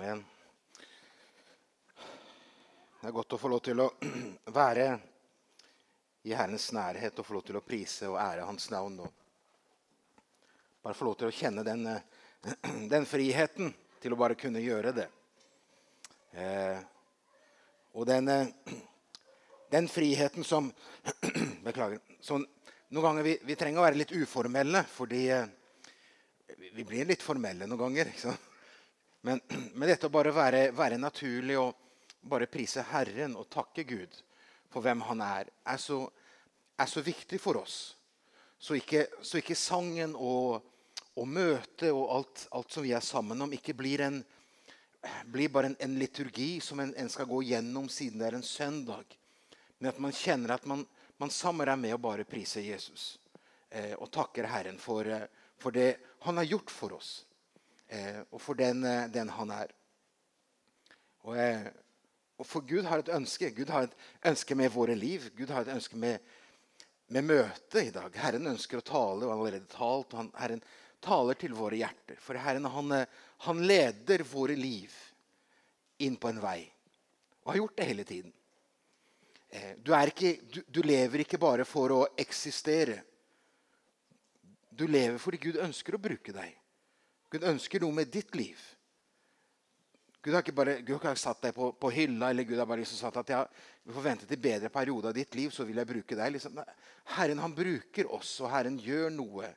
Amen. Det er godt å få lov til å være i Herrens nærhet og få lov til å prise og ære Hans navn. Og bare få lov til å kjenne den, eh, den friheten til å bare kunne gjøre det. Eh, og den, eh, den, friheten som Beklager. Som noen ganger vi, vi, trenger å være litt uformelle, fordi eh, vi blir litt formelle noen ganger. Men, men, dette å bare være, være naturlig og bare prise Herren og takke Gud for hvem Han er, er så, er så viktig for oss. Så ikke, så ikke sangen og, og møtet og alt, alt, som vi er sammen om, ikke blir, en, blir bare en, en, liturgi som en, en, skal gå gjennom siden det er en søndag. Men at man kjenner at man, man sammen er med å bare prise Jesus eh, og takker Herren for, eh, for, det Han har gjort for oss, og for den, eh, den Han er. Og eh, og For Gud har et ønske. Gud har et ønske med våre liv. Gud har et ønske med, med møtet i dag. Herren ønsker å tale, og han har allerede talt. og han, Herren taler til våre hjerter. For Herren han, han leder våre liv inn på en vei. Og har gjort det hele tiden. Eh, du, ikke, du, du lever ikke bare for å eksistere. Du lever fordi Gud ønsker å bruke deg. Gud ønsker noe med ditt liv. Gud har ikke bare Gud har ikke satt deg på, på, hylla, eller Gud har bare liksom sagt at vi får vente til bedre periode av ditt liv, så vil jeg bruke deg. Liksom. Herren han bruker oss, og Herren gjør noe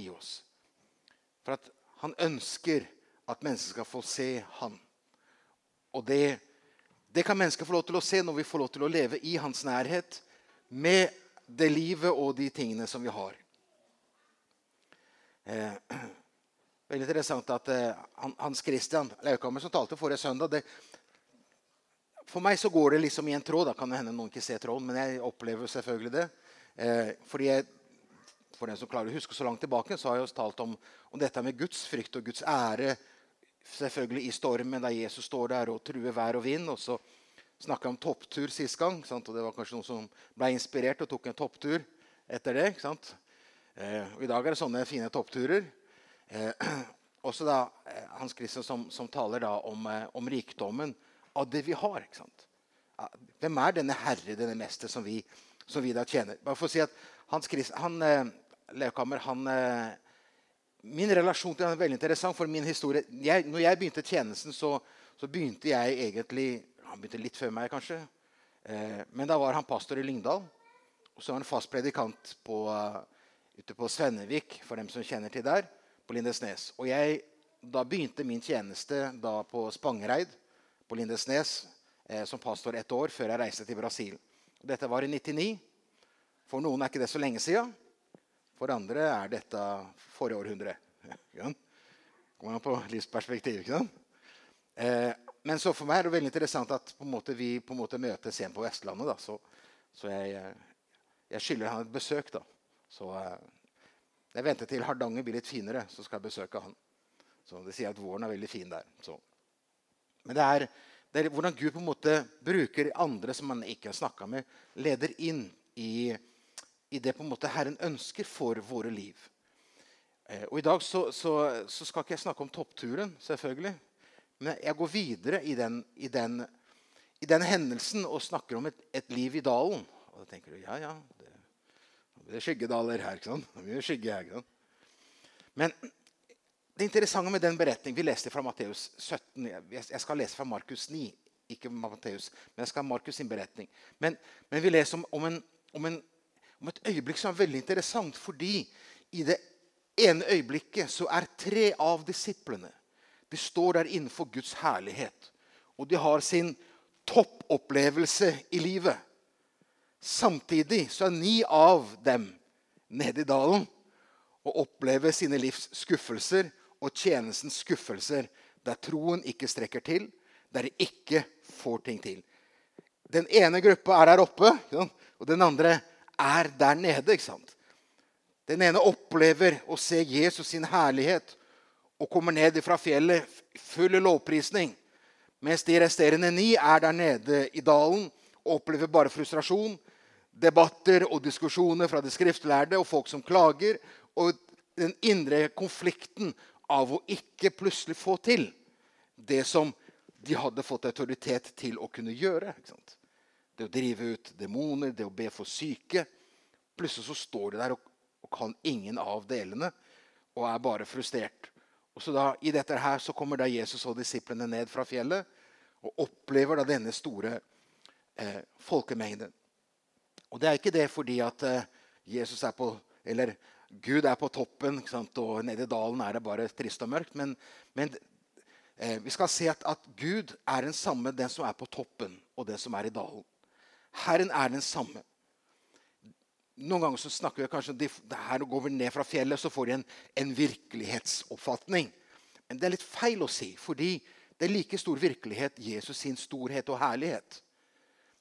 i oss. For at han ønsker at mennesker skal få se han. Og det, det kan mennesker få lov til å se når vi får lov til å leve i hans nærhet med det livet og de tingene som vi har. Eh, Veldig interessant at uh, Hans Christian Laukammer, som talte forrige søndag det, For meg så går det liksom i en tråd. Da kan det hende noen ikke ser tråden, men jeg opplever selvfølgelig det. Eh, fordi jeg, For den som klarer å huske så langt tilbake, så har jeg også talt om, om dette med Guds frykt og Guds ære. Selvfølgelig i stormen, der Jesus står der og truer vær og vind. og så snakka om topptur sist gang. Sant? og Det var kanskje noen som ble inspirert og tok en topptur etter det. Eh, og I dag er det sånne fine toppturer. Eh, også da eh, Hans Christian som, som taler da om, eh, om, rikdommen av det vi har. ikke sant? Hvem er denne herre, denne mester, som vi, som vi da tjener? Bare for å si at Hans Christian, han, Leokammer, han Min relasjon til han er veldig interessant. for min historie. Jeg, når jeg begynte tjenesten, så, så, begynte jeg egentlig Han begynte litt før meg, kanskje. Men da var han pastor i Lyngdal. Og så var han fast predikant på, ute på Svennevik, for dem som kjenner til der på Lindesnes. Og jeg, da begynte min tjeneste da på Spangereid på Lindesnes eh, som pastor ett år før jeg reiste til Brasil. Dette var i 99. For noen er ikke det så lenge siden. For andre er dette forrige århundre. Kommer an på livsperspektiv. ikke sant? Eh, men så for meg er det veldig interessant at på vi på en måte møtes igjen på Vestlandet. Da. Så, så jeg, eh, jeg, skylder han et besøk. da. Så eh, jeg venter til Hardanger blir litt finere, så skal jeg besøke han. Så Det sier at våren er veldig fin der. Så. Men det er, det er, hvordan Gud på en måte bruker andre som man ikke har snakka med, leder inn i, i, det på en måte Herren ønsker for våre liv. Eh, og I dag så, så, så, skal ikke jeg snakke om toppturen, selvfølgelig. Men jeg går videre i den, i den, i den hendelsen og snakker om et, et, liv i dalen. Og da tenker du ja, ja, det det er skyggedaler her. ikke sant? Det er skygge her, ikke sant? Men det interessante med den beretningen Vi leste fra Matteus 17. Jeg skal lese fra Markus 9, ikke Matteus, men jeg skal ha Markus sin beretning. Men, men vi leser om, om, en, om, en, om, et øyeblikk som er veldig interessant. Fordi i det ene øyeblikket så er tre av disiplene de står der innenfor Guds herlighet. Og de har sin toppopplevelse i livet. Samtidig så er ni av dem nede i dalen og opplever sine livs skuffelser og tjenestens skuffelser, der troen ikke strekker til, der de ikke får ting til. Den ene gruppa er der oppe, og den andre er der nede. ikke sant? Den ene opplever å se Jesus sin herlighet og kommer ned fra fjellet full lovprisning. Mens de resterende ni er der nede i dalen og opplever bare frustrasjon, debatter og diskusjoner fra de skriftlærde og folk som klager, og den indre konflikten av å ikke plutselig få til det som de hadde fått autoritet til å kunne gjøre. Det å drive ut demoner, det å be for syke. Plutselig så står de der og, og kan ingen av delene og er bare frustrert. Og så da, I dette her så kommer da Jesus og disiplene ned fra fjellet og opplever da denne store eh, folkemengden. Og det er ikke det fordi at eh, Jesus er på Eller Gud er på toppen, og nede i dalen er det bare trist og mørkt. Men, men eh, vi skal se at, at, Gud er den samme, den som er på toppen, og den som er i dalen. Herren er den samme. Noen ganger så snakker vi kanskje de, her Går vi ned fra fjellet, så får de en, en virkelighetsoppfatning. Men det er litt feil å si, fordi det er like stor virkelighet Jesus sin storhet og herlighet.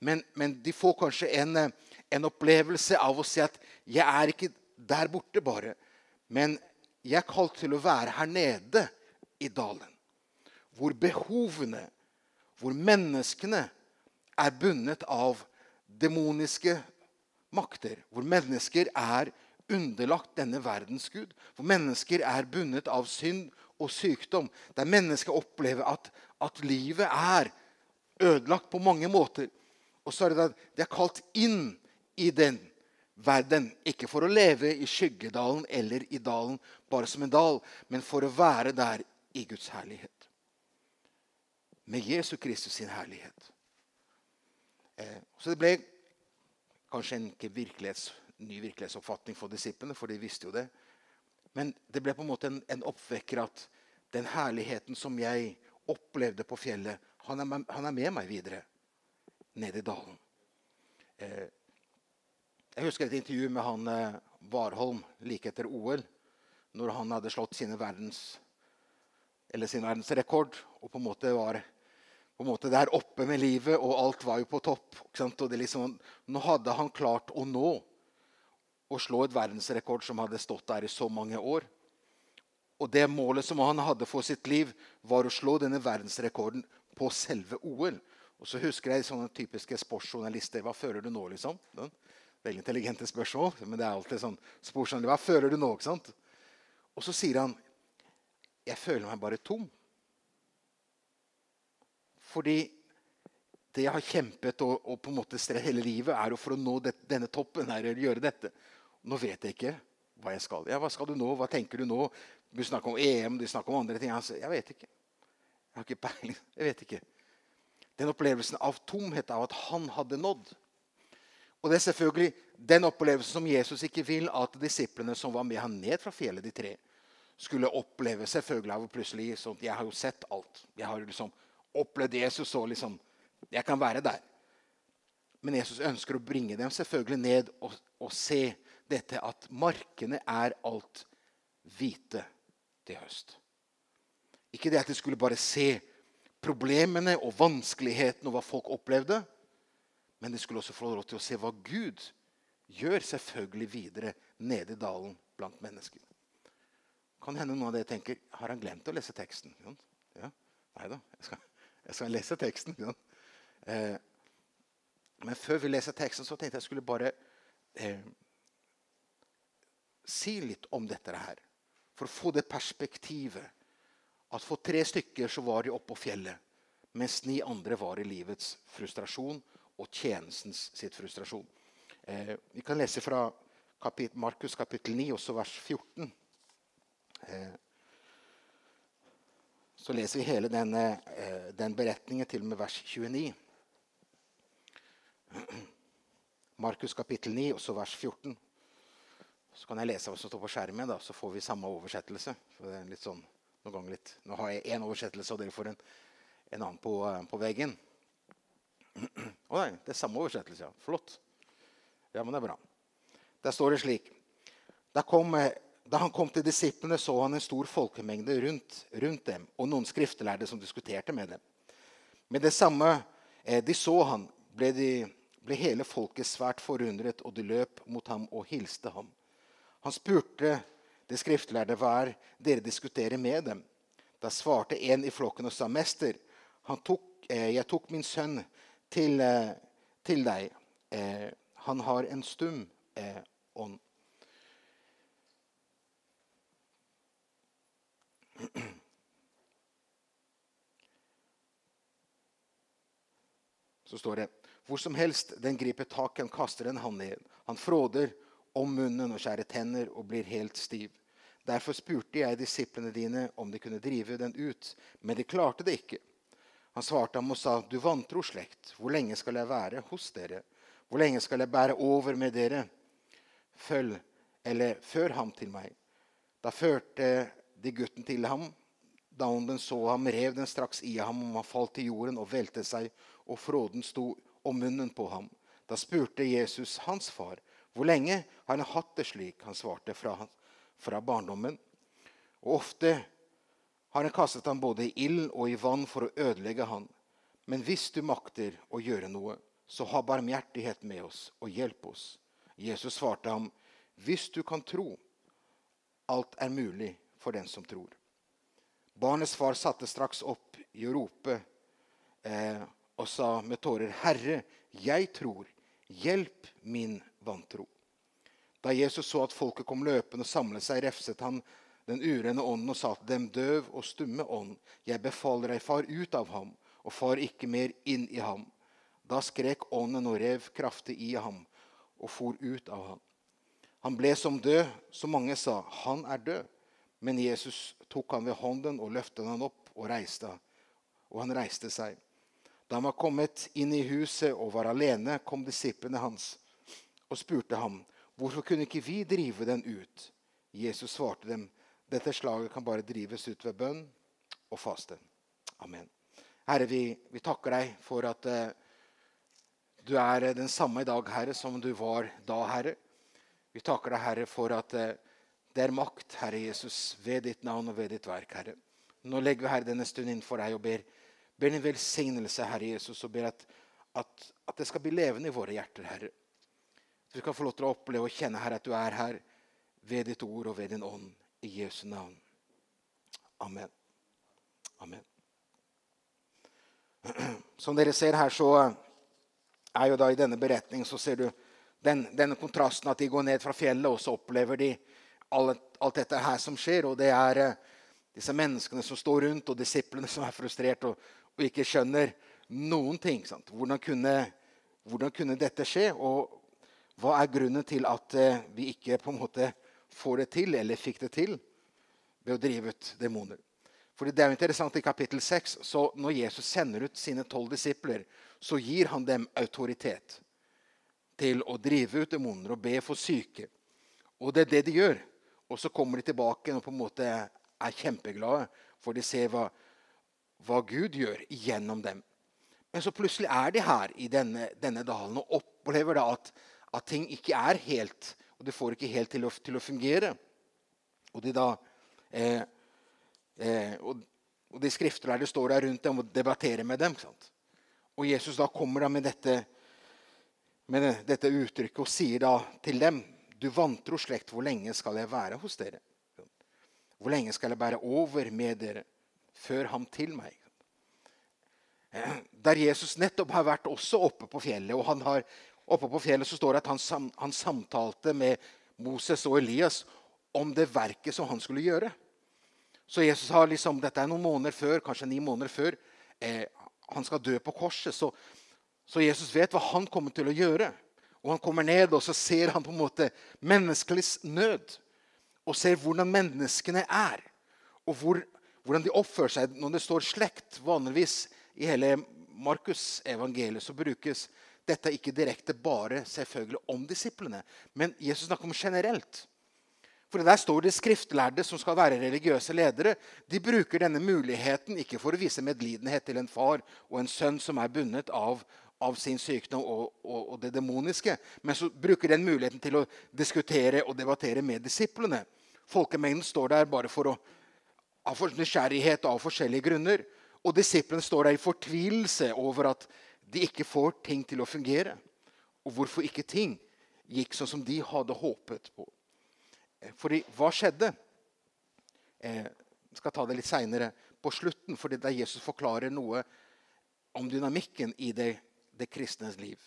Men, men de får kanskje en, en, opplevelse av å si at 'jeg er ikke der borte bare', men jeg er kalt til å være her nede i dalen. Hvor behovene, hvor menneskene er bundet av demoniske makter. Hvor mennesker er underlagt denne verdens gud. Hvor mennesker er bundet av synd og sykdom. Der mennesker opplever at, at livet er ødelagt på mange måter. Og så er det at de er kalt inn i den verden. Ikke for å leve i skyggedalen eller i dalen bare som en dal, men for å være der i Guds herlighet. Med Jesu Kristus sin herlighet. Eh, så det ble kanskje en virkelighets, ny virkelighetsoppfatning for disiplene, for de visste jo det. Men det ble på en måte en, en oppvekker at den herligheten som jeg opplevde på fjellet, han er, han er med meg videre ned i dalen. Eh, jeg husker et intervju med han eh, Warholm like etter OL. Når han hadde slått verdens, eller sin verdensrekord og på en måte var en måte der oppe med livet, og alt var jo på topp. Liksom, nå hadde han klart å nå å slå et verdensrekord som hadde stått der i så mange år. Og det målet som han hadde for sitt liv, var å slå denne verdensrekorden på selve OL. Og så husker jeg sånne typiske sportsjournalister. Hva føler du nå, liksom? Veldig intelligente spørsmål, men det er alltid sånn sporsomt. Hva føler du nå? ikke sant? Og så sier han Jeg føler meg bare tom. Fordi det jeg har kjempet og, og på en måte strevd hele livet, er jo for å nå det, denne toppen. her, gjøre dette. Nå vet jeg ikke hva jeg skal. Ja, Hva skal du nå? Hva tenker du nå? Du snakker om EM, du snakker om andre ting. Altså, jeg vet ikke. Jeg har ikke peiling. Jeg vet ikke. Den opplevelsen av tomhet av at han hadde nådd. Og det er selvfølgelig den opplevelsen som Jesus ikke vil at disiplene som var med ham ned fra fjellet, de tre, skulle oppleve. selvfølgelig av plutselig sånn, Jeg har jo sett alt. Jeg har liksom opplevd Jesus og liksom Jeg kan være der. Men Jesus ønsker å bringe dem selvfølgelig ned og, og se dette at markene er alt hvite til høst. Ikke det at de skulle bare se problemene og vanskelighetene og hva folk opplevde. Men de skulle også få lov til å se hva Gud gjør selvfølgelig videre nede i dalen blant mennesker. Kan hende noen av dere tenker har han glemt å lese teksten. Ja, Nei da, jeg skal, jeg skal lese teksten. Eh, men før vi leser teksten, så tenkte jeg skulle bare eh, si litt om dette her. For å få det perspektivet at for tre stykker så var de oppe på fjellet, mens ni andre var i livets frustrasjon og tjenestens sitt frustrasjon. Eh, vi kan lese fra kapit Markus kapittel 9, også vers 14. Eh, så leser vi hele denne, eh, den beretningen til og med vers 29. Markus kapittel 9, også vers 14. Så kan jeg lese hva som står på skjermen, da, så får vi samme oversettelse. Er sånn. Nå har jeg én oversettelse, og dere får en, en annen på, uh, på veggen. Å nei, det er samme oversettelse. ja. Flott. Ja, men det er bra. Der står det slik da, kom, eh, da han kom til disiplene, så han en stor folkemengde rundt, rundt dem og noen skriftelærde som diskuterte med dem. Med det samme eh, de så han, ble, de, ble hele folket svært forundret, og de løp mot ham og hilste ham. Han spurte de skriftlærde hva er dere diskuterer med dem. Da svarte en i flokken og sa, 'Mester, tok, eh, jeg tok min sønn til, eh, til deg. Eh, han har en stum eh, ånd. Så står det hvor som helst den griper tak, han kaster en hann ned. Han fråder om munnen og skjærer tenner og blir helt stiv. Derfor spurte jeg disiplene dine om de kunne drive den ut, men de klarte det ikke. Han svarte ham og sa, du vantro slekt, hvor lenge skal jeg være hos dere? Hvor lenge skal jeg bære over med dere? Følg, eller før ham til meg. Da førte de gutten til ham. Da den så ham, rev den straks i ham, og han falt til jorden og velte seg, og fråden sto om munnen på ham. Da spurte Jesus hans far, hvor lenge har han hatt det slik? Han svarte, fra, fra barndommen. Og ofte har han kastet ham både i ild og i vann for å ødelegge han. Men hvis du makter å gjøre noe, så ha barmhjertighet med oss og hjelp oss. Jesus svarte ham, hvis du kan tro, alt er mulig for den som tror. Barnets far satte straks opp i å rope eh, og sa med tårer, Herre, jeg tror, hjelp min vantro. Da Jesus så at folket kom løpende og samlet seg, refset han den urene ånden og sa til dem, døv og stumme ånd, jeg befaler deg, far ut av ham, og far ikke mer inn i ham. Da skrek ånden og rev kraftig i ham og for ut av ham. Han ble som død, så mange sa, han er død. Men Jesus tok han ved hånden og løftet han opp og reiste. Og han reiste seg. Da han var kommet inn i huset og var alene, kom disiplene hans og spurte ham, hvorfor kunne ikke vi drive den ut? Jesus svarte dem, dette slaget kan bare drives ut ved bønn og faste. Amen. Herre, vi, vi takker deg for at uh, du er den samme i dag, Herre, som du var da, Herre. Vi takker deg, Herre, for at uh, det er makt, Herre Jesus, ved ditt navn og ved ditt verk, Herre. Nå legger vi Herre denne stunden innenfor deg og ber, ber din velsignelse, Herre Jesus, og ber at, at, at, det skal bli levende i våre hjerter, Herre. At vi skal få lov til å oppleve og kjenne, Herre, at du er her ved ditt ord og ved din ånd. I Jesu navn. Amen. Amen. Som dere ser her, så er jo da i denne beretningen så ser du den, denne kontrasten at de går ned fra fjellet, og så opplever de alt, alt dette her som skjer. Og det er eh, disse menneskene som står rundt, og disiplene som er frustrert og, og ikke skjønner noen ting. Hvordan kunne, hvordan, kunne, dette skje? Og hva er grunnen til at eh, vi ikke på en måte får det til, eller fikk det til, ved å drive ut demoner? Fordi det er jo interessant I kapittel 6, så når Jesus sender ut sine tolv disipler, så gir han dem autoritet til å drive ut demoner og be for syke. Og det er det de gjør. Og så kommer de tilbake og på en måte er kjempeglade, for de ser hva, hva Gud gjør gjennom dem. Men så plutselig er de her i denne, denne dalen og opplever da at, at, ting ikke er helt Og de får ikke helt til å, til å fungere. Og de da eh, eh, og, og, de skriftlærde står der rundt dem og debatterer med dem. Og Jesus da kommer da med dette, med dette uttrykket og sier da til dem du vantro slekt, hvor lenge skal jeg være hos dere? Hvor lenge skal jeg bære over med dere? Før ham til meg. Der Jesus nettopp har vært også oppe på fjellet. og han har, Oppe på fjellet så står det at han, sam, han samtalte med Moses og Elias om det verket som han skulle gjøre. Så Jesus har liksom, Dette er noen måneder før, kanskje ni måneder før eh, han skal dø på korset. Så, så Jesus vet hva han kommer til å gjøre. Og han kommer ned, og så ser han på en måte menneskelig nød. Og ser hvordan menneskene er, og hvor, hvordan de oppfører seg. Når det står slekt, vanligvis i hele Markus-evangeliet, så brukes dette er ikke direkte bare selvfølgelig om disiplene, men Jesus snakker om generelt. For Der står det skriftlærde som skal være religiøse ledere. De bruker denne muligheten ikke for å vise medlidenhet til en far og en sønn som er bundet av, av sin sykdom og, og, og, det demoniske. Men så bruker den muligheten til å diskutere og debattere med disiplene. Folkemengden står der bare for å av nysgjerrighet og av forskjellige grunner. Og disiplene står der i fortvilelse over at de ikke får ting til å fungere. Og hvorfor ikke ting gikk sånn som de hadde håpet på. Eh, fordi hva skjedde? Jeg eh, skal ta det litt seinere, på slutten, fordi der Jesus forklarer noe om dynamikken i det det kristnes liv.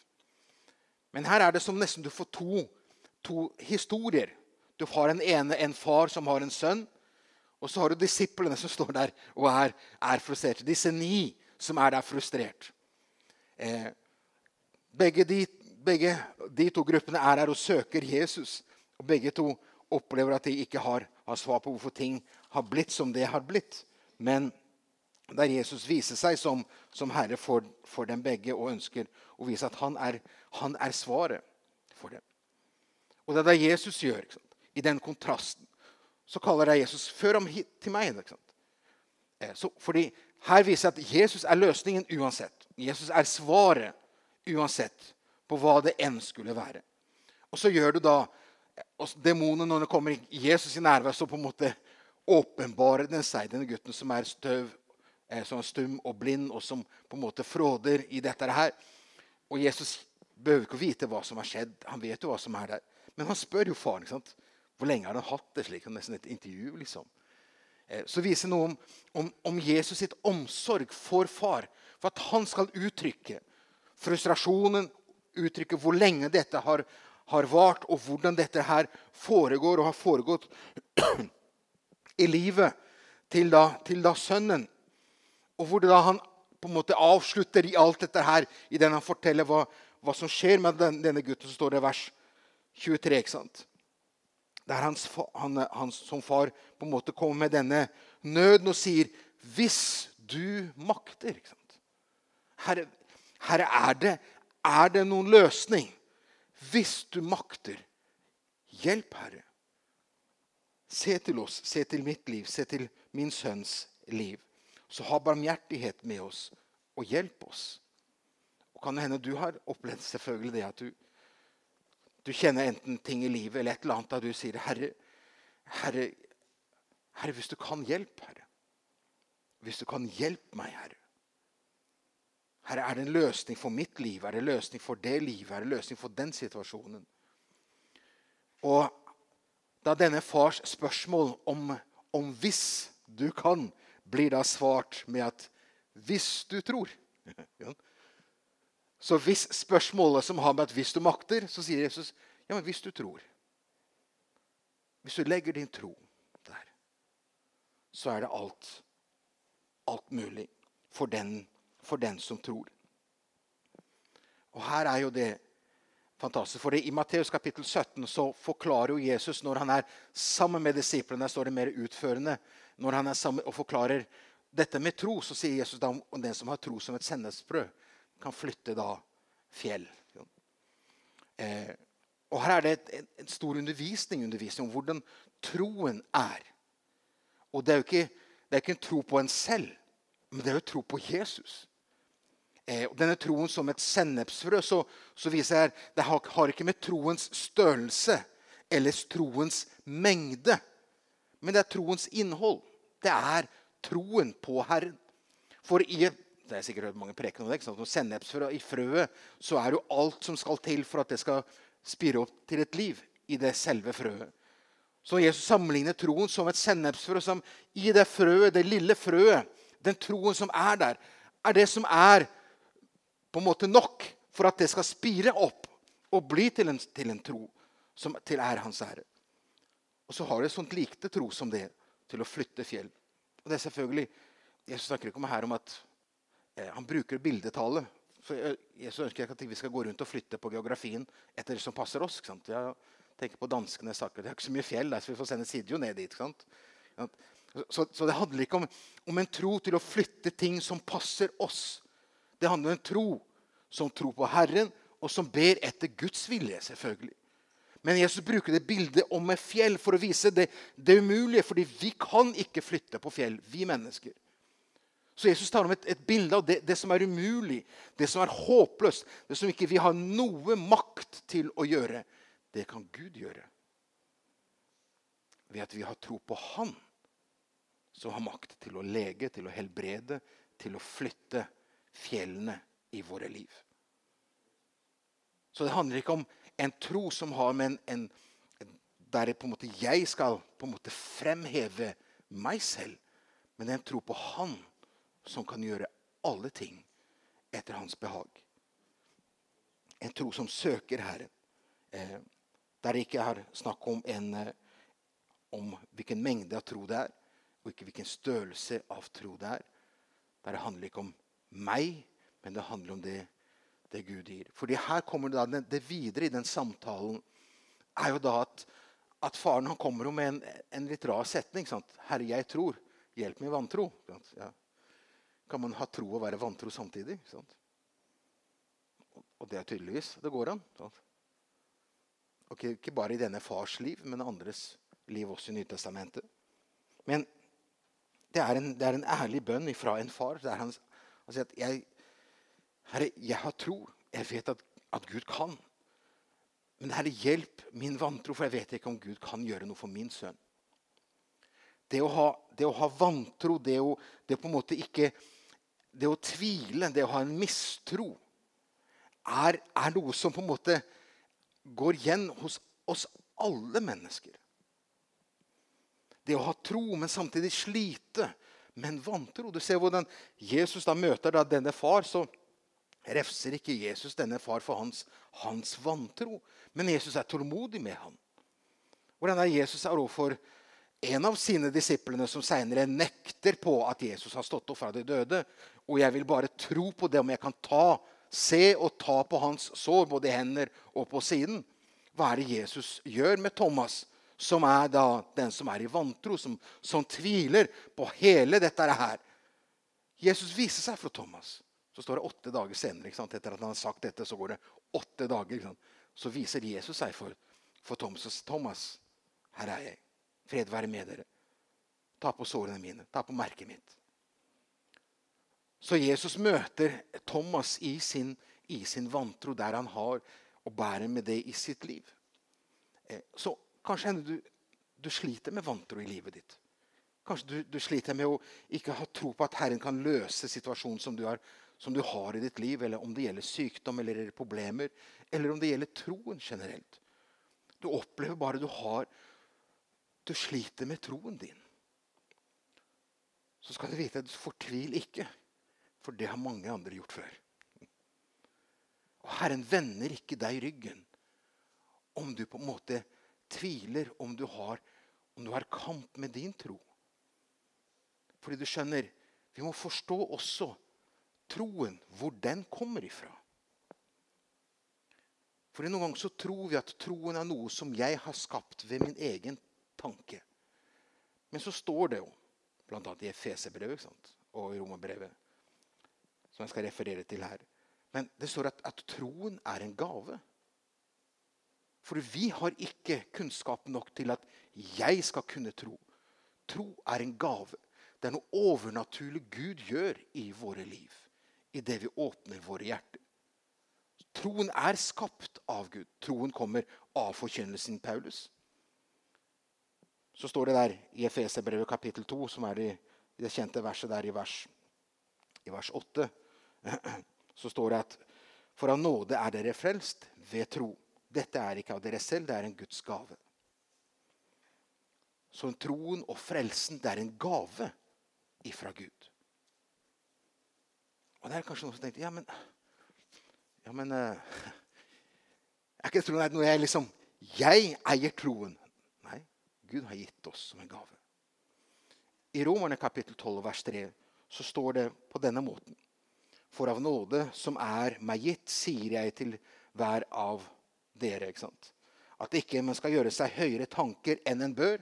Men her er det som nesten du får to, to historier. Du har en ene en far som har en sønn. Og så har du disiplene som står der og er, er frustrerte. Disse ni som er der frustrert. Eh, Begge de, begge de, to gruppene er her og søker Jesus. Og begge to opplever at de ikke har, har svar på hvorfor ting har blitt som det har blitt. Men der Jesus viser seg som, som herre for, for, dem begge og ønsker å vise at han er, han er svaret for dem. Og det er det Jesus gjør. I den kontrasten så kaller jeg Jesus 'Før ham hit til meg'. Eh, så, fordi her viser jeg at Jesus er løsningen uansett. Jesus er svaret uansett på hva det enn skulle være. Og så gjør du da og Demonen, når den kommer Jesus i nærvær, så på en måte åpenbarer den seg, denne gutten som er støv, eh, som er stum og blind, og som på en måte fråder i dette her. Og Jesus behøver ikke å vite hva som har skjedd. Han vet jo hva som er der. Men han spør jo faren. ikke sant? Hvor lenge har han hatt det slik? Nesten et intervju. liksom. Eh, så viser noe om, om, om, Jesus sitt omsorg for far. For at han skal uttrykke frustrasjonen, uttrykke hvor lenge dette har, har vart, og hvordan dette her foregår og har foregått i livet til da, til da sønnen. Og hvor da han på en måte avslutter i alt dette her, i den han forteller hva, hva som skjer med den, denne gutten, så står det vers 23. ikke sant? Der hans, han, han, som far på en måte kommer med denne nøden og sier 'Hvis du makter' ikke sant? Herre, herre er, det, er det noen løsning? Hvis du makter, hjelp, Herre. Se til oss, se til mitt liv, se til min sønns liv. Så ha barmhjertighet med oss og hjelp oss. Og kan det hende du har opplevd selvfølgelig det at du, du kjenner enten ting i livet eller et eller annet da du sier Herre, Herre, Herre, hvis du kan hjelpe, Herre. Hvis du kan hjelpe meg, Herre. Herre, er det en løsning for mitt liv? Er det en løsning for det livet? Er det en løsning for den situasjonen? Og da denne fars spørsmål om, om 'hvis du kan' blir da svart med at 'hvis du tror'. Så hvis spørsmålet som har med at 'hvis du makter', så sier Jesus ja, men hvis du tror. Hvis du legger din tro der, så er det alt, alt mulig for den, for den som tror. Og her er jo det fantastisk. For I Matteus kapittel 17 så forklarer jo Jesus når han er sammen med disiplene Der står det mer utførende. Når han er sammen og forklarer dette med tro, så sier Jesus da om den som har tro som et sennepsbrød, kan flytte da fjell. Eh, og Her er det en, stor undervisning, undervisning, om hvordan troen er. Og Det er jo ikke, det er ikke en tro på en selv, men det er jo tro på Jesus. Eh, denne troen som et sennepsfrø så, så viser jeg det har, har ikke med troens størrelse eller troens mengde, men det er troens innhold. Det er troen på Herren. For i det er sikkert hørt mange preken om det, ikke sant? Når sennepsfrø i frøet, så er jo alt som skal til for at det skal spire opp til et liv i det selve frøet. Så Jesus sammenligner troen som et sennepsfrø. som I det frøet, det lille frøet, den troen som er der, er det som er på en måte nok for at det skal spire opp og bli til en, til en tro som til er Hans ære. Og så har du et sånt likte tro som det til å flytte fjell. Og det er selvfølgelig, Jesus snakker ikke om her om at eh, han bruker bildetale. For Jesus ønsker ikke at vi skal gå rundt og flytte på geografien etter det som passer oss. ikke sant? Jeg tenker på danskene saker. Det er ikke så mye fjell der, så vi får sende Sidjo ned dit. ikke sant? Så, så, det handler ikke om, om en tro til å flytte ting som passer oss. Det handler om en tro som tror på Herren, og som ber etter Guds vilje. selvfølgelig. Men Jesus bruker det bildet om et fjell for å vise det, det umulige. fordi vi kan ikke flytte på fjell, vi mennesker. Så Jesus tar om et, et bilde av det, det, som er umulig, det som er håpløst, det som ikke vi har noe makt til å gjøre. Det kan Gud gjøre. Ved at vi har tro på Han, som har makt til å lege, til å helbrede, til å flytte fjellene i våre liv. Så det handler ikke om en tro som har med en, en Der jeg skal på en måte fremheve meg selv. Men det er en tro på Han som kan gjøre alle ting etter hans behag. En tro som søker Herren. Eh, der det ikke er snakk om, en, eh, om hvilken mengde av tro det er, og ikke hvilken størrelse av tro det er. Der det handler ikke om meg, men det handler om det det Gud gir. Fordi her kommer det, da, det videre i den samtalen er jo da at, at faren han kommer med en, en, litt rar setning. Sant? 'Herre, jeg tror. Hjelp meg i vantro.' Ja. Kan man ha tro og være vantro samtidig? Sant? Og det er tydeligvis det går an. Sant? Og ikke, bare i denne fars liv, men andres liv også i Nytestamentet. Men det er, en, det er en ærlig bønn fra en far. Det er han, han sier at jeg, Herre, jeg har tro. Jeg vet at, at Gud kan. Men Herre, hjelp min vantro, for jeg vet ikke om Gud kan gjøre noe for min sønn. Det å ha, det å ha vantro, det å, det på en måte ikke Det å tvile, det å ha en mistro, er, er noe som på en måte går igjen hos oss alle mennesker. Det å ha tro, men samtidig slite med en vantro. Du ser hvordan Jesus da møter da denne far. så refser ikke Jesus denne far for hans, hans vantro. Men Jesus er tålmodig med ham. Hvordan er Jesus er overfor en av sine disiplene som senere nekter på at Jesus har stått opp fra de døde. Og jeg vil bare tro på det om jeg kan ta, se og ta på hans sår, både i hender og på siden. Hva er det Jesus gjør med Thomas, som er da den som er i vantro, som, som tviler på hele dette her? Jesus viser seg for Thomas. Så står det åtte dager senere. Etter at han har sagt dette, så går det åtte dager. Så viser Jesus seg for, for Thomas. Thomas, her er jeg. Fred være med dere. Ta på sårene mine. Ta på merket mitt. Så Jesus møter Thomas i sin, i sin vantro, der han har og bærer med det i sitt liv. Eh, så kanskje hender du, du sliter med vantro i livet ditt. Kanskje du, du, sliter med å ikke ha tro på at Herren kan løse situasjonen som du har som du har i ditt liv, eller om det gjelder sykdom eller problemer, eller om det gjelder troen generelt. Du opplever bare du har Du sliter med troen din. Så skal du vite at du fortvil ikke, for det har mange andre gjort før. Og Herren vender ikke deg ryggen om du på en måte tviler, om du har, om du har kamp med din tro. Fordi du skjønner, vi må forstå også troen, hvor den kommer ifra. Fordi Noen ganger så tror vi at troen er noe som jeg har skapt ved min egen tanke. Men så står det jo, bl.a. i Efeserbrevet og i Romerbrevet, som jeg skal referere til her. Men det står at, at troen er en gave. For vi har ikke kunnskap nok til at jeg skal kunne tro. Tro er en gave. Det er noe overnaturlig Gud gjør i våre liv idet vi åpner våre hjerter. Troen er skapt av Gud. Troen kommer av forkynnelsen Paulus. Så står det der i Efeserbrevet kapittel 2, som er i det kjente verset der i vers, i vers 8, så står det at for av nåde er dere frelst ved tro. Dette er ikke av dere selv, det er en Guds gave. Så troen og frelsen det er en gave ifra Gud. Og det er kanskje noen som tenkte ja, men, ja, men uh, Er ikke troen noe jeg liksom Jeg eier troen. Nei, Gud har gitt oss som en gave. I Romerne kapittel 12 vers 3 så står det på denne måten. For av nåde som er meg gitt, sier jeg til hver av dere. ikke sant? At ikke man skal gjøre seg høyere tanker enn en bør.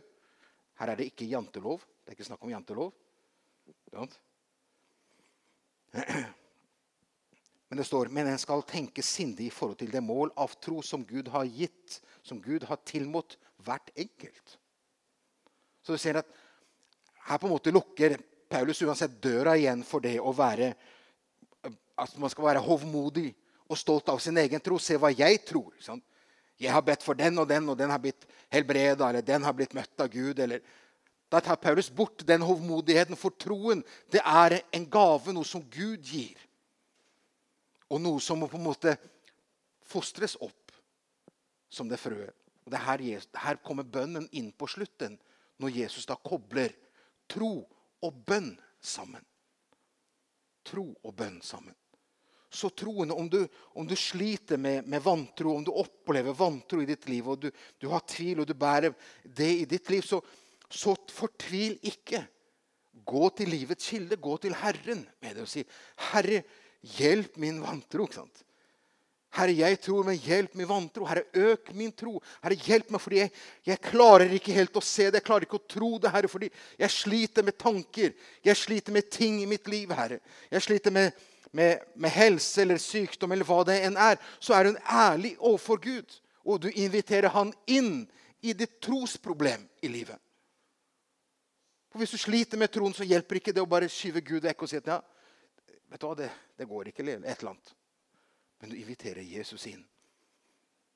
Her er det ikke jantelov. Det er ikke snakk om jantelov. Men det står men en skal tenke sindig i forhold til det mål av tro som Gud har gitt, som Gud har tilmått hvert enkelt. Så du ser at her på en måte lukker Paulus uansett døra igjen for det å være at man skal være hovmodig og stolt av sin egen tro. Se hva jeg tror. Sånn. Jeg har bedt for den og den, og den har blitt helbreda, eller den har blitt møtt av Gud. eller da tar Paulus bort den hovmodigheten, for troen det er en gave, noe som Gud gir. Og noe som må på en måte fostres opp som det frøet. Og det her, her kommer bønnen inn på slutten, når Jesus da kobler tro og bønn sammen. Tro og bønn sammen. Så troende, om du, om du sliter med, med, vantro, om du opplever vantro i ditt liv, og du, du har tvil og du bærer det i ditt liv, så, så fortvil ikke. Gå til livets kilde, gå til Herren med det og si, 'Herre, hjelp min vantro.' Herre, jeg tror, men hjelp min vantro. Herre, øk min tro. Herre, hjelp meg, fordi jeg, jeg, klarer ikke helt å se det. Jeg klarer ikke å tro det, Herre, fordi jeg sliter med tanker. Jeg sliter med ting i mitt liv, Herre. Jeg sliter med, med, med helse eller sykdom eller hva det enn er. Så er hun ærlig overfor Gud, og du inviterer han inn i ditt trosproblem i livet. For Hvis du sliter med troen, så hjelper ikke det å bare skyve Gud vekk og si at ja, vet du hva, det, det går ikke. eller Et eller annet. Men du inviterer Jesus inn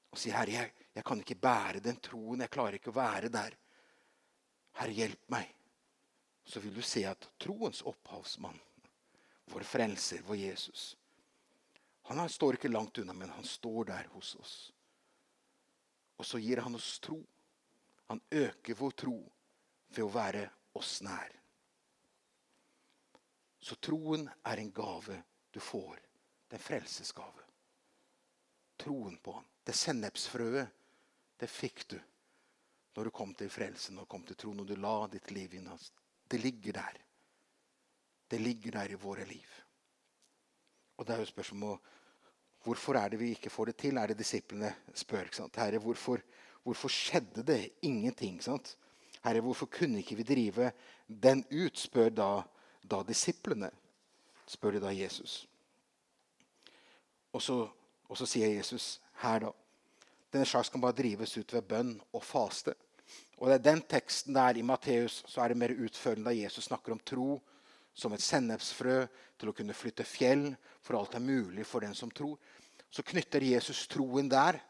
og sier, 'Herre, jeg, jeg kan ikke bære den troen. Jeg klarer ikke å være der.' Herre, hjelp meg. Så vil du se at troens opphavsmann, vår frelser, vår Jesus Han står ikke langt unna, men han står der hos oss. Og så gir han oss tro. Han øker vår tro ved å være oss nær. Så troen er en gave du får. Det er en frelsesgave troen på han. Det sennepsfrøet, det fikk du når du kom til frelsen og kom til tro. Når du la ditt liv inn hans. Det ligger der. Det ligger der i våre liv. Og det er jo spørsmålet Hvorfor er det vi ikke får det til? Er det disiplene spør. ikke sant? Herre, hvorfor, hvorfor skjedde det ingenting? sant? Herre, hvorfor kunne ikke vi drive den ut? spør da, da disiplene. Spør de da Jesus. Og så og så sier Jesus her, da Denne slags kan bare drives ut ved bønn og faste. Og det er den teksten der I Matteus så er det mer utførende da Jesus snakker om tro som et sennepsfrø til å kunne flytte fjell, for alt er mulig for den som tror. Så knytter Jesus troen der,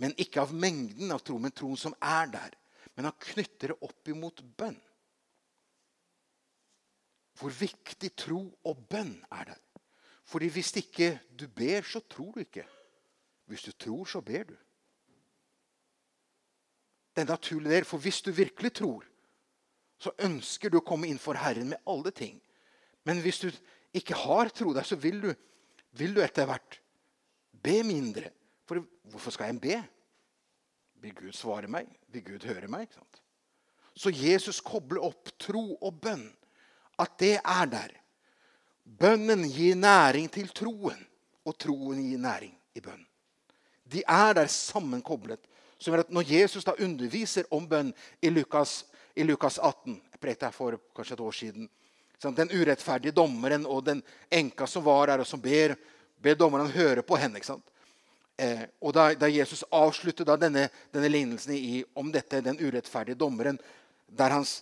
men ikke av mengden av tro, men troen som er der. Men han knytter det opp imot bønn. Hvor viktig tro og bønn er der. Fordi hvis ikke du ber, så tror du ikke. Hvis du tror, så ber du. Det er en naturlig del, for hvis du virkelig tror, så ønsker du å komme inn for Herren med alle ting. Men hvis du ikke har tro der, så vil du, vil du etter hvert be mindre. For hvorfor skal jeg be? Vil Gud svare meg? Vil Gud høre meg? Så Jesus kobler opp tro og bønn. At det er der. Bønnen gir næring til troen, og troen gir næring i bønn. De er der sammenkoblet. Som at Når Jesus da underviser om bønn i Lukas, i Lukas 18 Jeg prekte her for kanskje et år siden. Den urettferdige dommeren og den enka som var der, og som ber, ber dommeren høre på henne. Eh, og da, da, Jesus avslutter da denne, denne lignelsen i, om dette, den urettferdige dommeren, der, hans,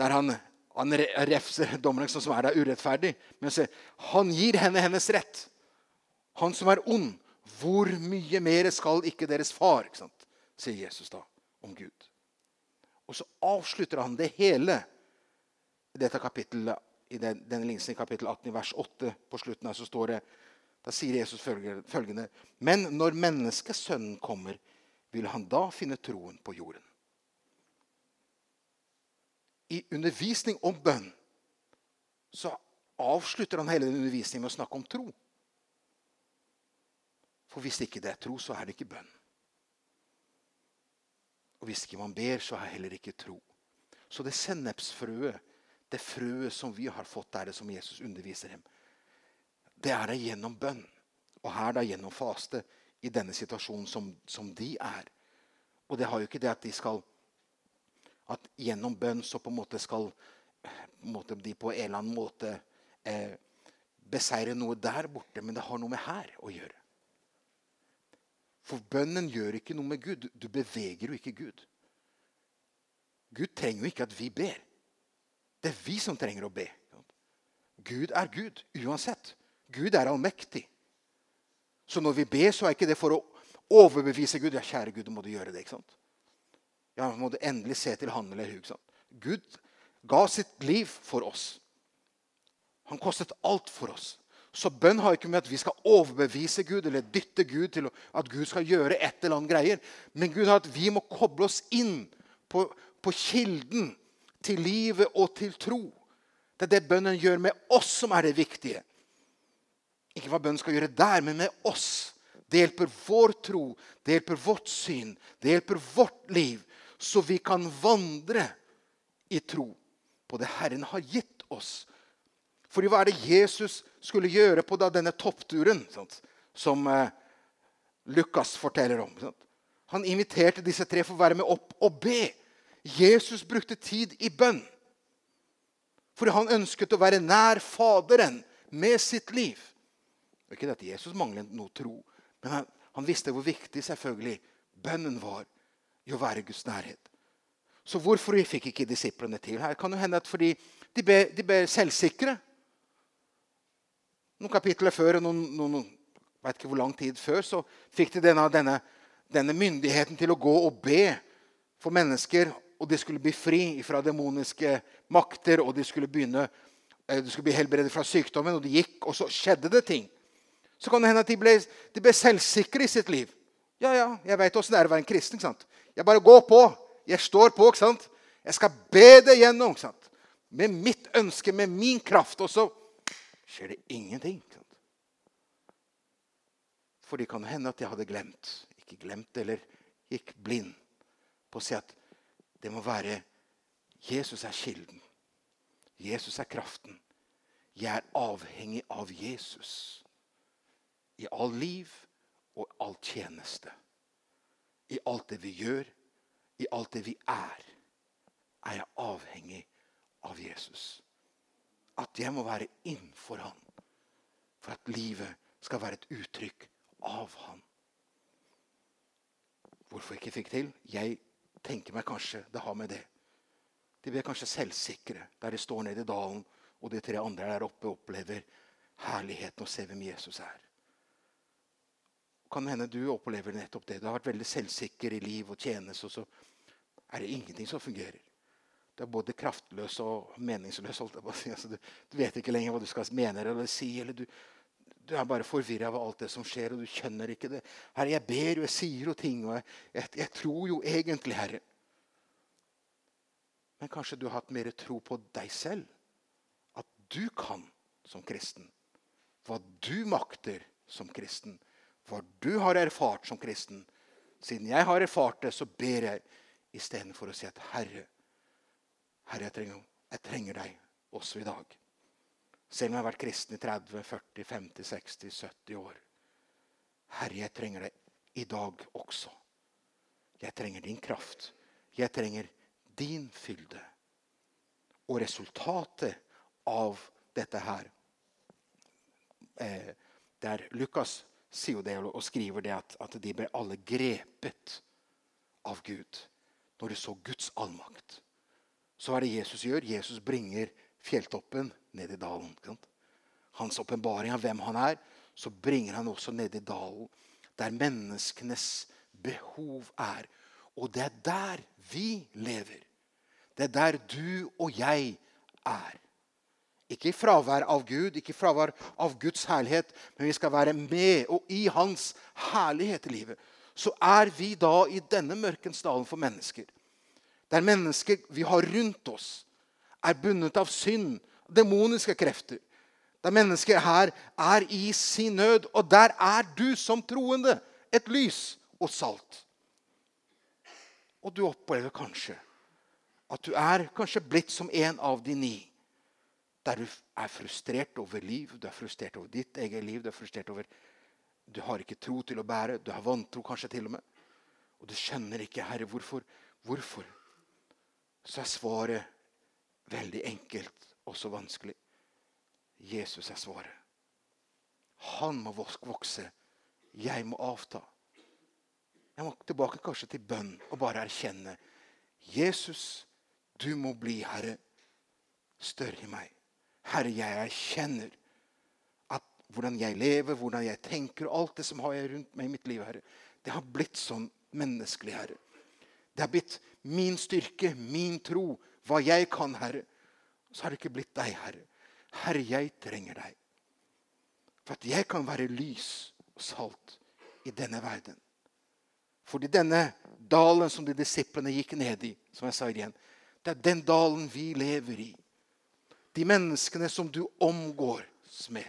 der han han refser dommeren som er der urettferdig. Men se, han gir henne hennes rett. Han som er ond. Hvor mye mer skal ikke deres far, ikke sier Jesus da om Gud. Og så avslutter han det hele i dette kapittelet, i den, denne lignelsen i kapittel 18, i vers 8. På slutten her så står det, Da sier Jesus følgende.: Men når menneskesønnen kommer, vil han da finne troen på jorden? i undervisning om bønn så avslutter han hele den undervisningen med å snakke om tro. For hvis ikke det er tro, så er det ikke bønn. Og hvis ikke man ber, så er heller ikke tro. Så det sennepsfrøet, det frøet som vi har fått er det som Jesus underviser dem, det er det gjennom bønn. Og her da gjennom faste i denne situasjonen som, som de er. Og det har jo ikke det at de skal at gjennom bønn så på en måte skal på en måte, de på en eller annen måte eh, beseire noe der borte, men det har noe med her å gjøre. For bønnen gjør ikke noe med Gud. Du beveger jo ikke Gud. Gud trenger jo ikke at vi ber. Det er vi som trenger å be. Gud er Gud uansett. Gud er allmektig. Så når vi ber, så er ikke det for å overbevise Gud. Ja, kjære Gud, må du gjøre det. ikke sant? Ja, må du endelig se til han eller hun. Gud ga sitt liv for oss. Han kostet alt for oss. Så bønn har ikke med at vi skal overbevise Gud eller dytte Gud til at Gud skal gjøre et eller annet greier. Men Gud har at vi må koble oss inn på, på kilden til livet og til tro. Det er det bønnen gjør med oss, som er det viktige. Ikke hva bønnen skal gjøre der, men med oss. Det hjelper vår tro, det hjelper vårt syn, det hjelper vårt liv så vi kan vandre i tro på det Herren har gitt oss. For hva er det Jesus skulle gjøre på denne toppturen? Sant? Som, eh, Lukas forteller om. Han inviterte disse tre for å være med opp og be. Jesus brukte tid i bønn. For han ønsket å være nær Faderen med sitt liv. Det er ikke det at Jesus manglet noe tro, men han, han visste hvor viktig selvfølgelig bønnen var i å være Guds nærhet. Så hvorfor fikk ikke disiplene til? Her kan jo hende at fordi de ble, de ble selvsikre. Noen kapitler før, og noen, noen, vet ikke hvor lang tid før, så fikk de denne, denne, denne myndigheten til å gå og be for mennesker. Og de skulle bli fri fra demoniske makter, og de skulle, begynne, eh, de skulle bli helbredet fra sykdommen. Og de gikk, og så skjedde det ting. Så kan det hende at de ble, de ble selvsikre i sitt liv. Ja, ja, jeg veit åssen det er å være en kristen. ikke sant? Jeg bare går på. Jeg står på. ikke sant? Jeg skal be det gjennom. ikke sant? Med mitt ønske, med min kraft. Og så skjer det ingenting. For det kan hende at jeg hadde glemt, ikke glemt eller gikk blind på å si at det må være Jesus er kilden. Jesus er kraften. Jeg er avhengig av Jesus i all liv og all tjeneste. I alt det vi gjør, i alt det vi er, er jeg avhengig av Jesus. At jeg må være innenfor han for at livet skal være et uttrykk av han. Hvorfor jeg ikke fikk til? Jeg tenker meg kanskje det har med det. De blir kanskje selvsikre der de står nede i dalen, og de tre andre der oppe opplever herligheten og ser hvem Jesus er. Kan hende du opplever nettopp det. Du har vært veldig selvsikker i liv og tjeneste, og så er det ingenting som fungerer. Du er både kraftløs og meningsløs. Altså, du, du, vet ikke lenger hva du skal mene eller si. eller du, du er bare forvirra av alt det som skjer, og du skjønner ikke det. Herre, jeg ber og jeg sier jo ting, og jeg, jeg, jeg, tror jo egentlig, Herre. Men kanskje du har hatt mer tro på deg selv? At du kan som kristen. Hva du makter som kristen. Hva du har erfart som kristen. Siden jeg har erfart det, så ber jeg istedenfor å si at Herre, Herre, jeg trenger, jeg trenger deg også i dag. Selv om jeg har vært kristen i 30, 40, 50, 60, 70 år. Herre, jeg trenger deg i dag også. Jeg trenger din kraft. Jeg trenger din fylde. Og resultatet av dette her eh, Der Lukas sier jo det og skriver det at, at de ble alle grepet av Gud når de så Guds allmakt. Så er det Jesus gjør. Jesus bringer fjelltoppen ned i dalen. Hans åpenbaring av hvem han er, så bringer han også ned i dalen, der menneskenes behov er. Og det er der vi lever. Det er der du og jeg er. Ikke i fravær av Gud, ikke i fravær av Guds herlighet, men vi skal være med og i Hans herlighet i livet. Så er vi da i denne mørkens dalen for mennesker. Der mennesker vi har rundt oss, er bundet av synd, demoniske krefter. Der mennesker her er i sin nød. Og der er du som troende et lys og salt. Og du opplever kanskje at du er kanskje blitt som en av de ni. Der du er frustrert over liv, du er frustrert over ditt eget liv. Du er frustrert over Du har ikke tro til å bære. Du har vantro kanskje til og med. Og du skjønner ikke, Herre, hvorfor. Hvorfor? Så er svaret Veldig enkelt og så vanskelig. Jesus er svaret. Han må vokse. Jeg må avta. Jeg må tilbake kanskje til bønn og bare erkjenne. Jesus, du må bli, Herre, større i meg. Herre, jeg erkjenner at hvordan jeg lever, hvordan jeg tenker, alt det som har jeg rundt meg i mitt liv, Herre, det har blitt sånn menneskelig, Herre. Det har blitt min styrke, min tro, hva jeg kan, Herre. Så har det ikke blitt deg, Herre. Herre, jeg trenger deg. For at jeg kan være lys og salt i denne verden. Fordi denne dalen som de disiplene gikk ned i, som jeg sa igjen, det er den dalen vi lever i. De menneskene som du omgås med,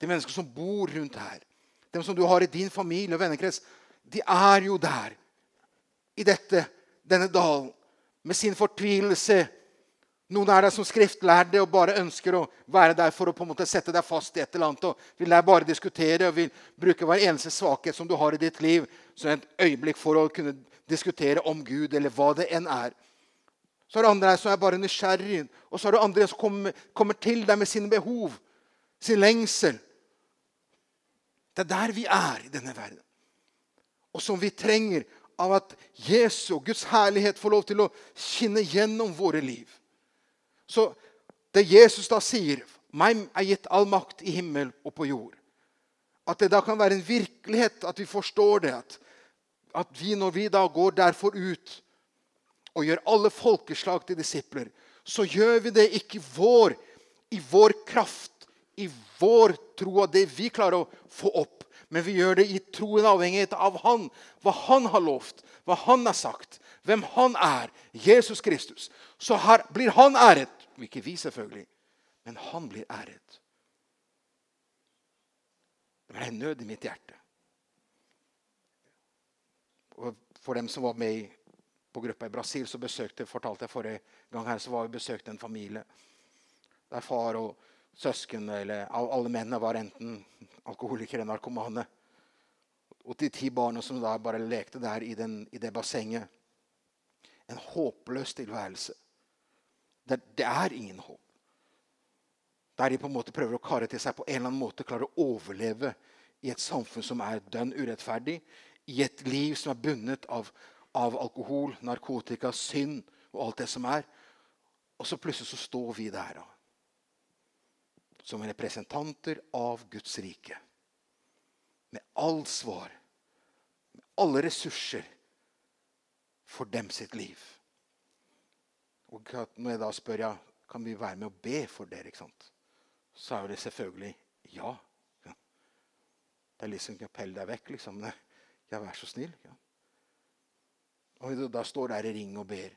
de menneskene som bor rundt her, de som du har i din familie og vennekrets, de er jo der. I dette, denne dalen med sin fortvilelse, Noen er der som skriftlærde og bare ønsker å være der for å på en måte sette deg fast i et eller annet. og Vil der bare diskutere og vil bruke hver eneste svakhet som du har i ditt liv, som et øyeblikk for å kunne diskutere om Gud, eller hva det enn er. Så er det andre som er bare nysgjerrig, og så er det andre som kommer, kommer til deg med sine behov, sin lengsel. Det er der vi er i denne verden. Og som vi trenger av at Jesu Guds herlighet får lov til å skinne gjennom våre liv. Så det Jesus da sier 'Meg er gitt all makt i himmel og på jord', at det da kan være en virkelighet, at vi forstår det. At, at vi, når vi da går derfor ut og gjør alle folkeslag til disipler, så gjør vi det ikke vår, i vår kraft, i vår tro av det vi klarer å få opp. Men vi gjør det i troen avhengighet av Han, hva Han har lovt, hva Han har sagt, hvem Han er, Jesus Kristus. Så her blir Han æret. Ikke vi, selvfølgelig, men Han blir æret. Det ble en nød i mitt hjerte. Og for dem som var med på gruppa i Brasil, så besøkte, fortalte jeg forrige gang her, så var vi besøkte en familie der far og søsken eller alle mennene var enten alkoholikere eller narkomane. Og de ti barna som da bare lekte der i, den, i det bassenget. En håpløs tilværelse. Det, det, er ingen håp. Der de på en måte prøver å kare til seg på en eller annen måte klarer å overleve i et samfunn som er dønn urettferdig, i et liv som er bundet av, av alkohol, narkotika, synd og alt det som er. Og så plutselig så står vi der da, som representanter av Guds rike. Med all svar, med alle ressurser for dem sitt liv. Og når jeg da spør ja, kan vi være med å be for dere, ikke sant? så er det selvfølgelig ja. ja. Det er liksom ikke pell deg vekk, liksom. Ja, vær så snill. Ja. Og da står der i ring og ber.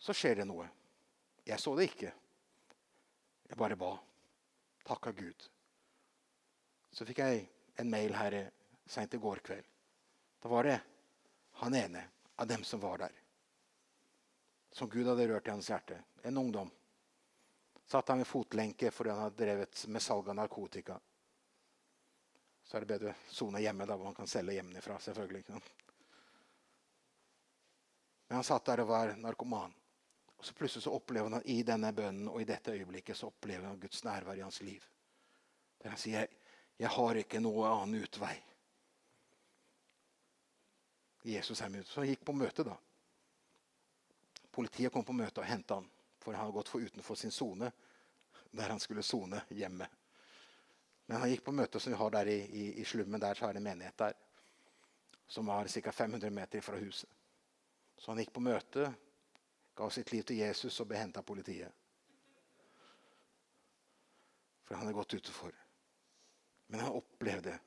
Så skjer det noe. Jeg så det ikke. Jeg bare ba. Takka Gud. Så fikk jeg en mail her seint i går kveld. Da var det han ene av dem som var der som Gud hadde rørt i hans hjerte. En ungdom. Satt han med fotlenke fordi han hadde drevet med salg av narkotika. Så er det bedre å sone hjemme, da, hvor han kan selge hjemmefra. selvfølgelig. Men han satt der og var narkoman. Og så Plutselig så opplever han i denne bønnen og i dette øyeblikket så opplever han Guds nærvær i hans liv. Der han sier, 'Jeg har ikke noe annen utvei'. Jesus er med. Så han gikk på møte, da. Politiet kom på møte og henta han, for han hadde gått for utenfor sin sone, der han skulle sone hjemme. Men han gikk på møte som vi har der i, i, i slummen. Der så er det en menighet der, som var ca. 500 meter fra huset. Så han gikk på møte, ga sitt liv til Jesus og ble henta av politiet. For han hadde gått utenfor. Men han opplevde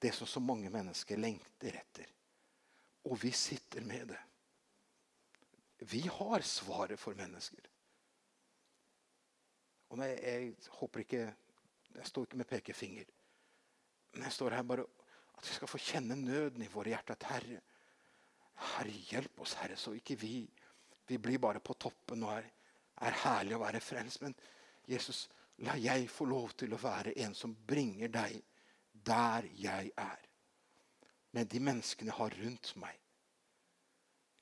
det som så mange mennesker lengter etter. Og vi sitter med det. Vi har svaret for mennesker. Og jeg, jeg, håper ikke Jeg står ikke med pekefinger. Men jeg står her bare at vi skal få kjenne nøden i våre hjerter. At Herre, Herre, hjelp oss, Herre, så ikke vi vi blir bare på toppen og er, er herlig å være frelst. Men Jesus, la jeg få lov til å være en som bringer deg der jeg er. Med de menneskene jeg har rundt meg.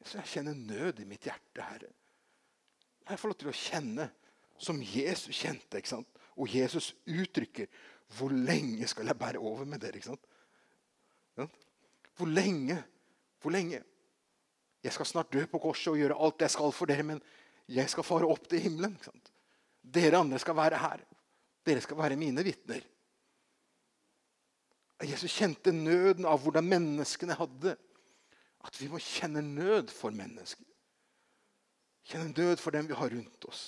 Så jeg kjenner nød i mitt hjerte, Herre. Jeg får lov til å kjenne som Jesus kjente. ikke sant? Og Jesus uttrykker hvor lenge skal jeg bære over med dere? ikke sant? Hvor lenge? Hvor lenge? Jeg skal snart dø på korset og gjøre alt jeg skal for dere, men jeg skal fare opp til himmelen. Dere andre skal være her. Dere skal være mine vitner. Jesus kjente nøden av hvordan menneskene hadde at vi må kjenne nød for mennesker. Kjenne nød for dem vi har rundt oss.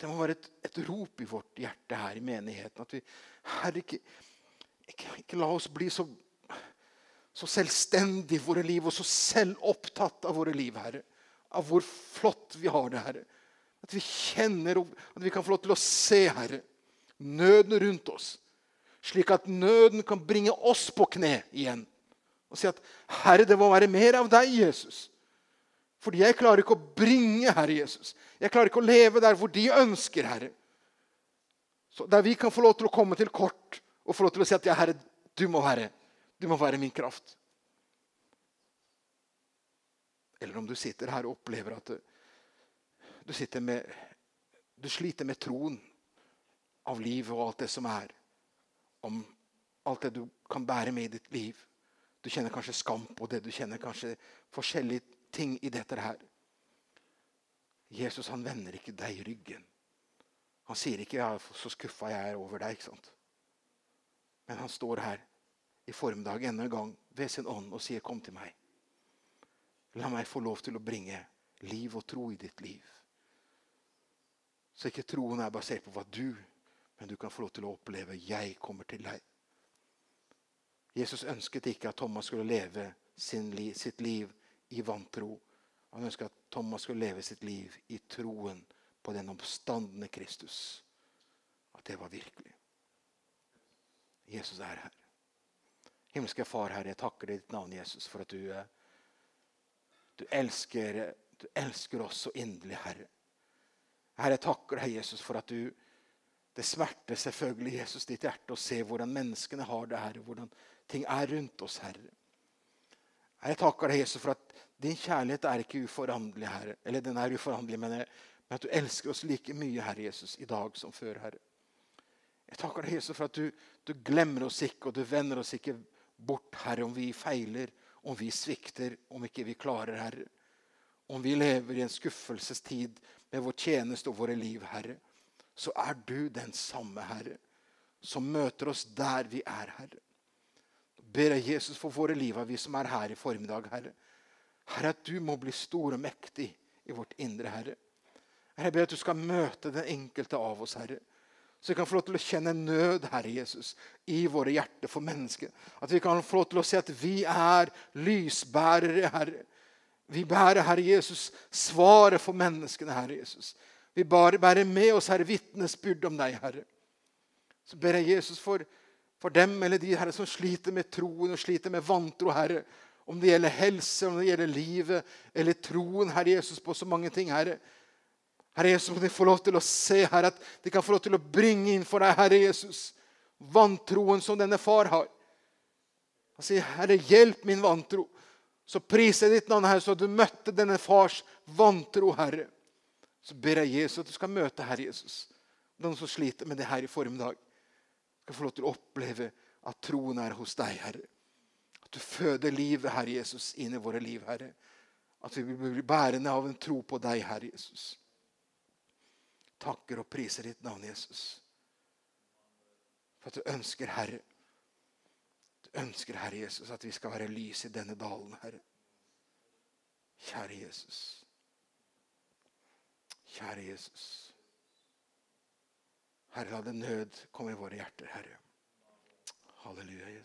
Det må være et, et rop i vårt hjerte her i menigheten. At vi Herre, ikke, ikke, ikke la oss bli så, så selvstendig våre liv og så selvopptatt av våre liv, Herre. Av hvor flott vi har det, Herre. At vi kjenner at vi kan få lov til å se, Herre, nøden rundt oss. Slik at nøden kan bringe oss på kne igjen og si at 'Herre, det må være mer av deg, Jesus'. Fordi jeg klarer ikke å bringe, Herre Jesus. Jeg klarer ikke å leve der hvor de ønsker, Herre. Så der vi kan få lov til å komme til kort og få lov til å si at ja, Herre, du må være, du må være min kraft. Eller om du sitter her og opplever at du, du, med, du sliter med troen av livet og alt det som er. Om alt det du kan bære med i ditt liv. Du kjenner kanskje skam på det. Du kjenner kanskje forskjellige ting i dette her. Jesus han vender ikke deg ryggen. Han sier ikke ja, 'så skuffa jeg er over deg'. ikke sant? Men han står her i formiddag enda en gang ved sin ånd og sier, 'Kom til meg'. La meg få lov til å bringe liv og tro i ditt liv. Så ikke troen er basert på hva du men du kan få lov til å oppleve 'jeg kommer til deg'. Jesus ønsket ikke at Thomas skulle leve li sitt liv i vantro. Han ønsket at Thomas skulle leve sitt liv i troen på den oppstandende Kristus. At det var virkelig. Jesus er her. Himmelske Far, Herre, jeg takker deg i ditt navn, Jesus, for at du, eh, du, elsker, du elsker oss så inderlig, Herre. Herre, jeg takker deg, Jesus, for at du det smerter selvfølgelig Jesus ditt hjerte å se hvordan menneskene har det, Herre. Hvordan ting er rundt oss, Herre. Jeg takker deg, Jesus, for at din kjærlighet er ikke uforanderlig, Herre. Eller den er uforanderlig, men, men at du elsker oss like mye, Herre Jesus, i dag som før, Herre. Jeg takker deg, Jesus, for at du, du glemmer oss ikke, og du vender oss ikke bort, Herre, om vi feiler, om vi svikter, om ikke vi klarer, Herre. Om vi lever i en skuffelsestid med vår tjeneste og våre liv, Herre så er du den samme Herre som møter oss der vi er, Herre. ber jeg Jesus for våre liv, vi som er her i formiddag, Herre. Herre, at du må bli stor og mektig i vårt indre, Herre. Herre, Jeg ber at du skal møte den enkelte av oss, Herre. Så vi kan få lov til å kjenne nød, Herre Jesus, i våre hjerter for mennesker. At vi kan få lov til å si at vi er lysbærere, Herre. Vi bærer, Herre Jesus, svaret for menneskene, Herre Jesus. Vi bærer med oss Herre, vitnesbyrd om deg, Herre. Så ber jeg Jesus for, for dem eller de herre, som sliter med troen og sliter med vantro, Herre. Om det gjelder helse, om det gjelder livet eller troen, Herre Jesus, på så mange ting, Herre. Herre Jesus, må de få lov til å se Herre, at de kan få lov til å bringe inn for deg, Herre Jesus, vantroen som denne far har. Han sier, 'Herre, hjelp min vantro.' Så priser jeg ditt navn, Herre, så du møtte denne fars vantro, Herre så ber jeg Jesus at du skal møte Herre Jesus. Den som sliter med det her i formiddag, skal få lov til å oppleve at troen er hos deg, Herre. At du føder livet, Herre Jesus, inn i våre liv, Herre. At vi blir bærende av en tro på deg, Herre Jesus. Takker og priser ditt navn, Jesus. For at du ønsker, Herre, du ønsker, Herre Jesus, at vi skal være lys i denne dalen, Herre. Kjære Jesus. Kjære Jesus. Herre, la det nød komme i våre hjerter, Herre. Halleluja, Jesus.